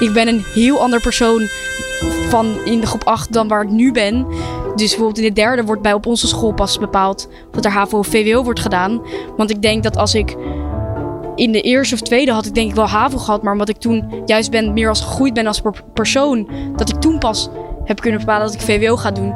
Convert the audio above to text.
Ik ben een heel ander persoon van in de groep 8 dan waar ik nu ben. Dus bijvoorbeeld in de derde wordt bij op onze school pas bepaald dat er HAVO of VWO wordt gedaan. Want ik denk dat als ik in de eerste of tweede had ik denk ik wel HAVO gehad. Maar omdat ik toen juist ben, meer als gegroeid ben als persoon, dat ik toen pas heb kunnen bepalen dat ik VWO ga doen.